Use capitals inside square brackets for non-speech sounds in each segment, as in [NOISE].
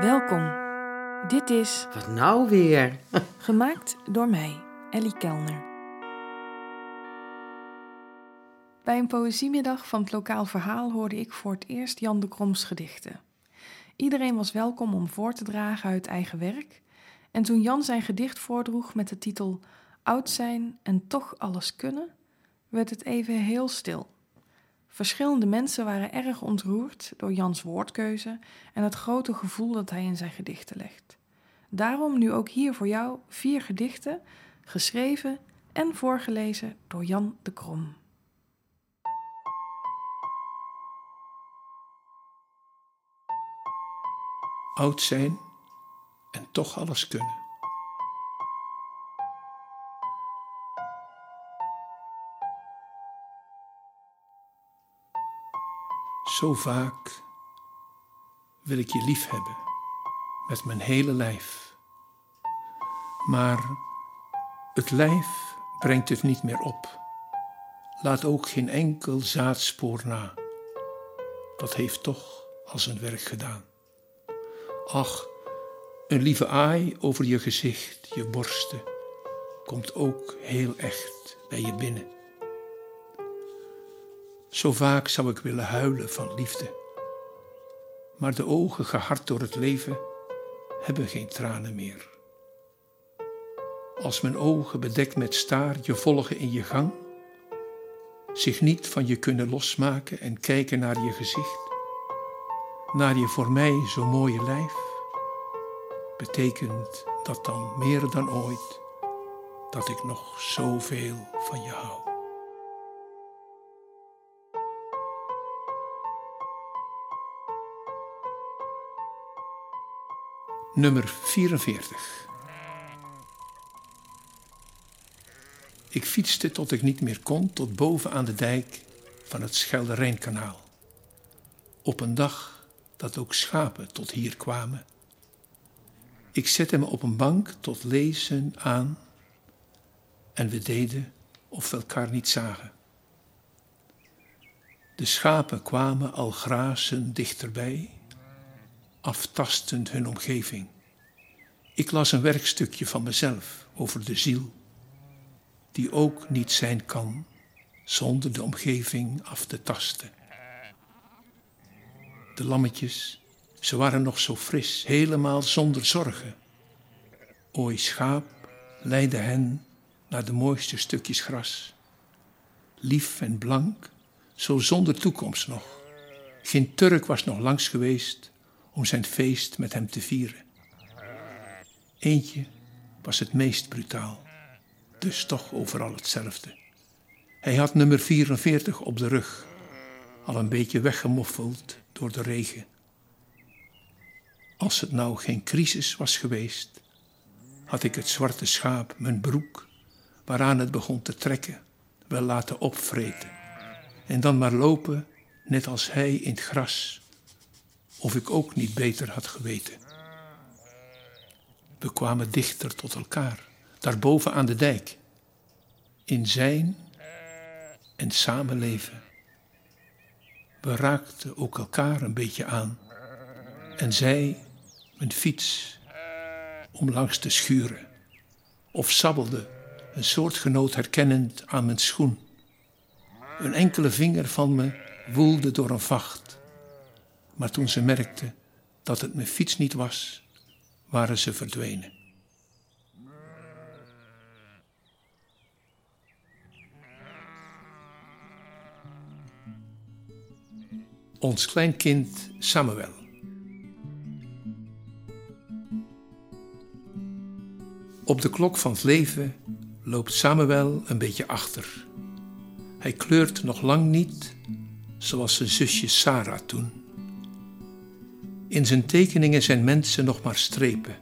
Welkom. Dit is Wat nou weer? [LAUGHS] gemaakt door mij, Ellie Kelner. Bij een poëziemiddag van het lokaal verhaal hoorde ik voor het eerst Jan de Kroms gedichten. Iedereen was welkom om voor te dragen uit eigen werk. En toen Jan zijn gedicht voordroeg met de titel Oud zijn en toch alles kunnen, werd het even heel stil. Verschillende mensen waren erg ontroerd door Jans woordkeuze en het grote gevoel dat hij in zijn gedichten legt. Daarom nu ook hier voor jou vier gedichten, geschreven en voorgelezen door Jan de Krom. Oud zijn en toch alles kunnen. Zo vaak wil ik je lief hebben met mijn hele lijf. Maar het lijf brengt het niet meer op. Laat ook geen enkel zaadspoor na. Dat heeft toch al zijn werk gedaan. Ach, een lieve aai over je gezicht, je borsten, komt ook heel echt bij je binnen. Zo vaak zou ik willen huilen van liefde. Maar de ogen gehard door het leven hebben geen tranen meer. Als mijn ogen bedekt met staar je volgen in je gang, zich niet van je kunnen losmaken en kijken naar je gezicht, naar je voor mij zo mooie lijf, betekent dat dan meer dan ooit dat ik nog zoveel van je hou. Nummer 44. Ik fietste tot ik niet meer kon, tot boven aan de dijk van het Schelde-Rijnkanaal. Op een dag dat ook schapen tot hier kwamen. Ik zette me op een bank tot lezen aan en we deden of we elkaar niet zagen. De schapen kwamen al grazen dichterbij aftastend hun omgeving. Ik las een werkstukje van mezelf over de ziel, die ook niet zijn kan zonder de omgeving af te tasten. De lammetjes, ze waren nog zo fris, helemaal zonder zorgen. Ooi schaap leidde hen naar de mooiste stukjes gras. Lief en blank, zo zonder toekomst nog. Geen Turk was nog langs geweest om zijn feest met hem te vieren. Eentje was het meest brutaal, dus toch overal hetzelfde. Hij had nummer 44 op de rug, al een beetje weggemoffeld door de regen. Als het nou geen crisis was geweest, had ik het zwarte schaap, mijn broek, waaraan het begon te trekken, wel laten opvreten. En dan maar lopen, net als hij in het gras, of ik ook niet beter had geweten. We kwamen dichter tot elkaar, daarboven aan de dijk, in zijn en samenleven. We raakten ook elkaar een beetje aan en zij mijn fiets om langs te schuren, of sabbelde een soortgenoot herkennend aan mijn schoen. Een enkele vinger van me woelde door een vacht maar toen ze merkte dat het mijn fiets niet was, waren ze verdwenen. Ons kleinkind Samuel. Op de klok van het leven loopt Samuel een beetje achter. Hij kleurt nog lang niet zoals zijn zusje Sarah toen. In zijn tekeningen zijn mensen nog maar strepen.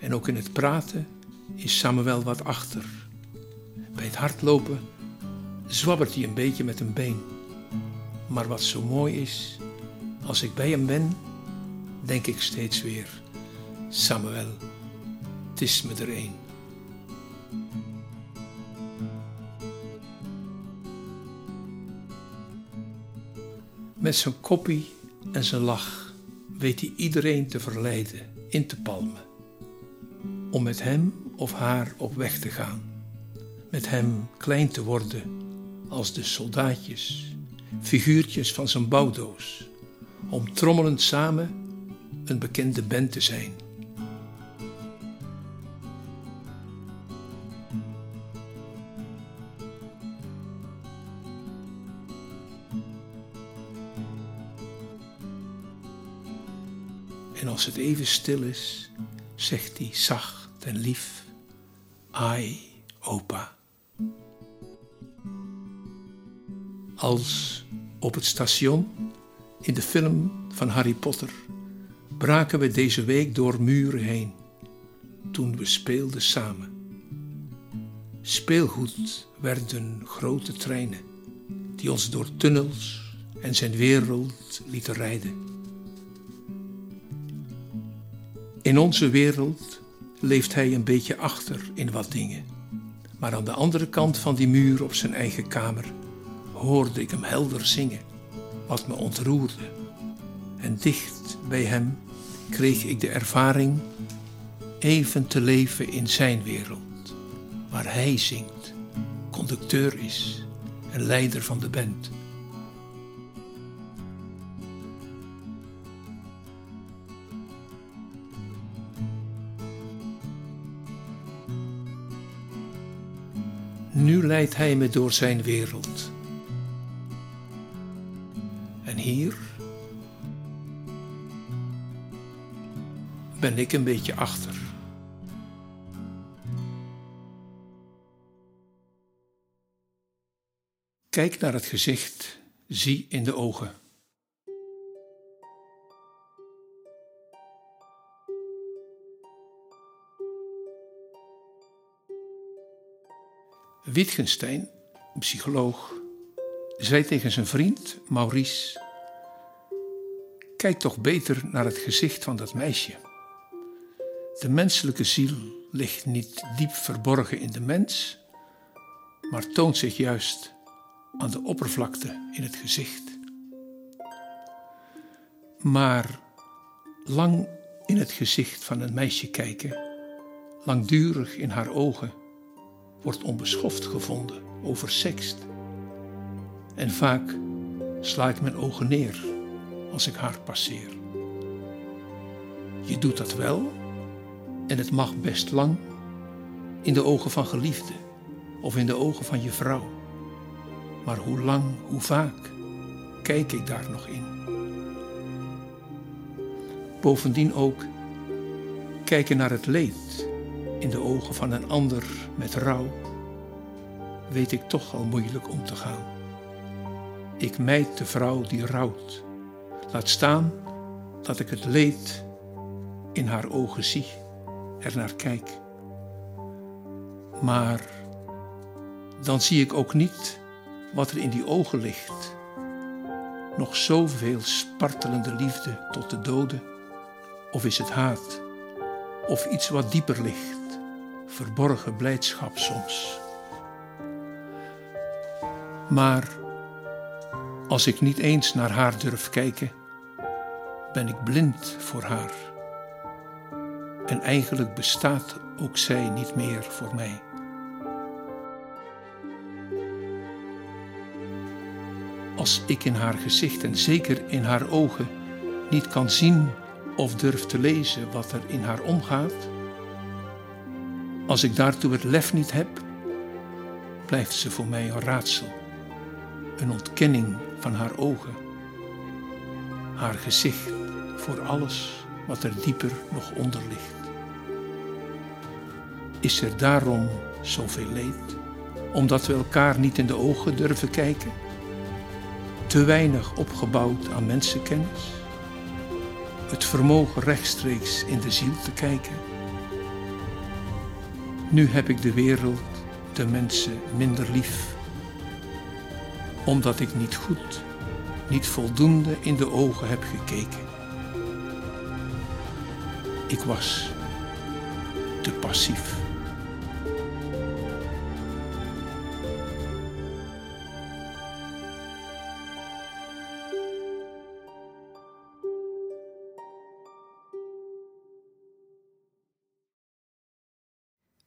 En ook in het praten is Samuel wat achter. Bij het hardlopen zwabbert hij een beetje met een been. Maar wat zo mooi is, als ik bij hem ben, denk ik steeds weer: Samuel, het is me er een. Met zijn koppie en zijn lach weet hij iedereen te verleiden, in te palmen. Om met hem of haar op weg te gaan. Met hem klein te worden als de soldaatjes, figuurtjes van zijn bouwdoos. Om trommelend samen een bekende band te zijn. Als het even stil is, zegt hij zacht en lief: Ai, opa. Als op het station in de film van Harry Potter braken we deze week door muren heen toen we speelden samen. Speelgoed werden grote treinen die ons door tunnels en zijn wereld lieten rijden. In onze wereld leeft hij een beetje achter in wat dingen. Maar aan de andere kant van die muur op zijn eigen kamer hoorde ik hem helder zingen, wat me ontroerde. En dicht bij hem kreeg ik de ervaring even te leven in zijn wereld, waar hij zingt, conducteur is en leider van de band. Nu leidt hij me door zijn wereld. En hier ben ik een beetje achter. Kijk naar het gezicht, zie in de ogen. Wittgenstein, een psycholoog, zei tegen zijn vriend Maurice: Kijk toch beter naar het gezicht van dat meisje. De menselijke ziel ligt niet diep verborgen in de mens, maar toont zich juist aan de oppervlakte in het gezicht. Maar lang in het gezicht van een meisje kijken, langdurig in haar ogen wordt onbeschoft gevonden, oversext. En vaak sla ik mijn ogen neer als ik haar passeer. Je doet dat wel en het mag best lang in de ogen van geliefde of in de ogen van je vrouw. Maar hoe lang, hoe vaak kijk ik daar nog in? Bovendien ook kijken naar het leed in de ogen van een ander met rouw, weet ik toch al moeilijk om te gaan. Ik mijd de vrouw die rouwt. Laat staan dat ik het leed in haar ogen zie, er naar kijk. Maar dan zie ik ook niet wat er in die ogen ligt. Nog zoveel spartelende liefde tot de doden, of is het haat, of iets wat dieper ligt verborgen blijdschap soms. Maar als ik niet eens naar haar durf kijken, ben ik blind voor haar. En eigenlijk bestaat ook zij niet meer voor mij. Als ik in haar gezicht en zeker in haar ogen niet kan zien of durf te lezen wat er in haar omgaat, als ik daartoe het lef niet heb, blijft ze voor mij een raadsel, een ontkenning van haar ogen, haar gezicht voor alles wat er dieper nog onder ligt. Is er daarom zoveel leed, omdat we elkaar niet in de ogen durven kijken? Te weinig opgebouwd aan mensenkennis? Het vermogen rechtstreeks in de ziel te kijken? Nu heb ik de wereld, de mensen minder lief. Omdat ik niet goed, niet voldoende in de ogen heb gekeken. Ik was te passief.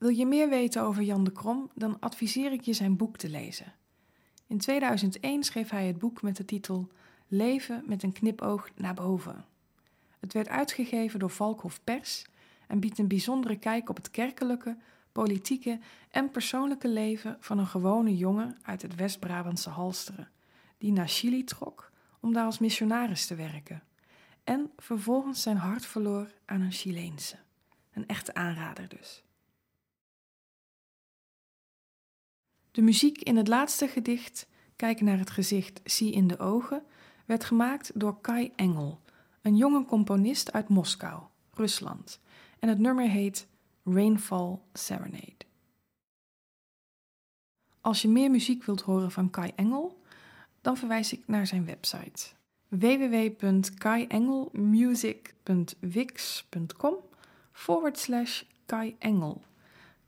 Wil je meer weten over Jan de Krom, dan adviseer ik je zijn boek te lezen. In 2001 schreef hij het boek met de titel Leven met een knipoog naar boven. Het werd uitgegeven door Valkhof Pers en biedt een bijzondere kijk op het kerkelijke, politieke en persoonlijke leven van een gewone jongen uit het West-Brabantse Halsteren, die naar Chili trok om daar als missionaris te werken en vervolgens zijn hart verloor aan een Chileense. Een echte aanrader dus. De muziek in het laatste gedicht, Kijk naar het gezicht, zie in de ogen, werd gemaakt door Kai Engel, een jonge componist uit Moskou, Rusland. En het nummer heet Rainfall Serenade. Als je meer muziek wilt horen van Kai Engel, dan verwijs ik naar zijn website www.kaiengelmusic.wix.com forward slash Kai Engel.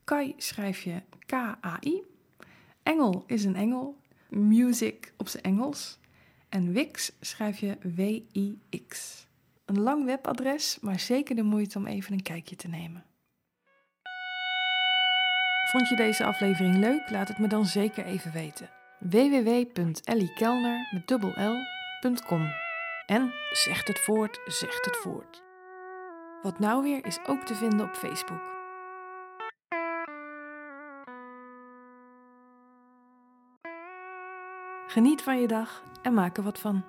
Kai schrijf je K-A-I. Engel is een engel. Music op zijn Engels. En Wix schrijf je W-I-X. Een lang webadres, maar zeker de moeite om even een kijkje te nemen. Vond je deze aflevering leuk? Laat het me dan zeker even weten. www.elliekelner En zegt het voort, zegt het voort. Wat nou weer is ook te vinden op Facebook. Geniet van je dag en maak er wat van.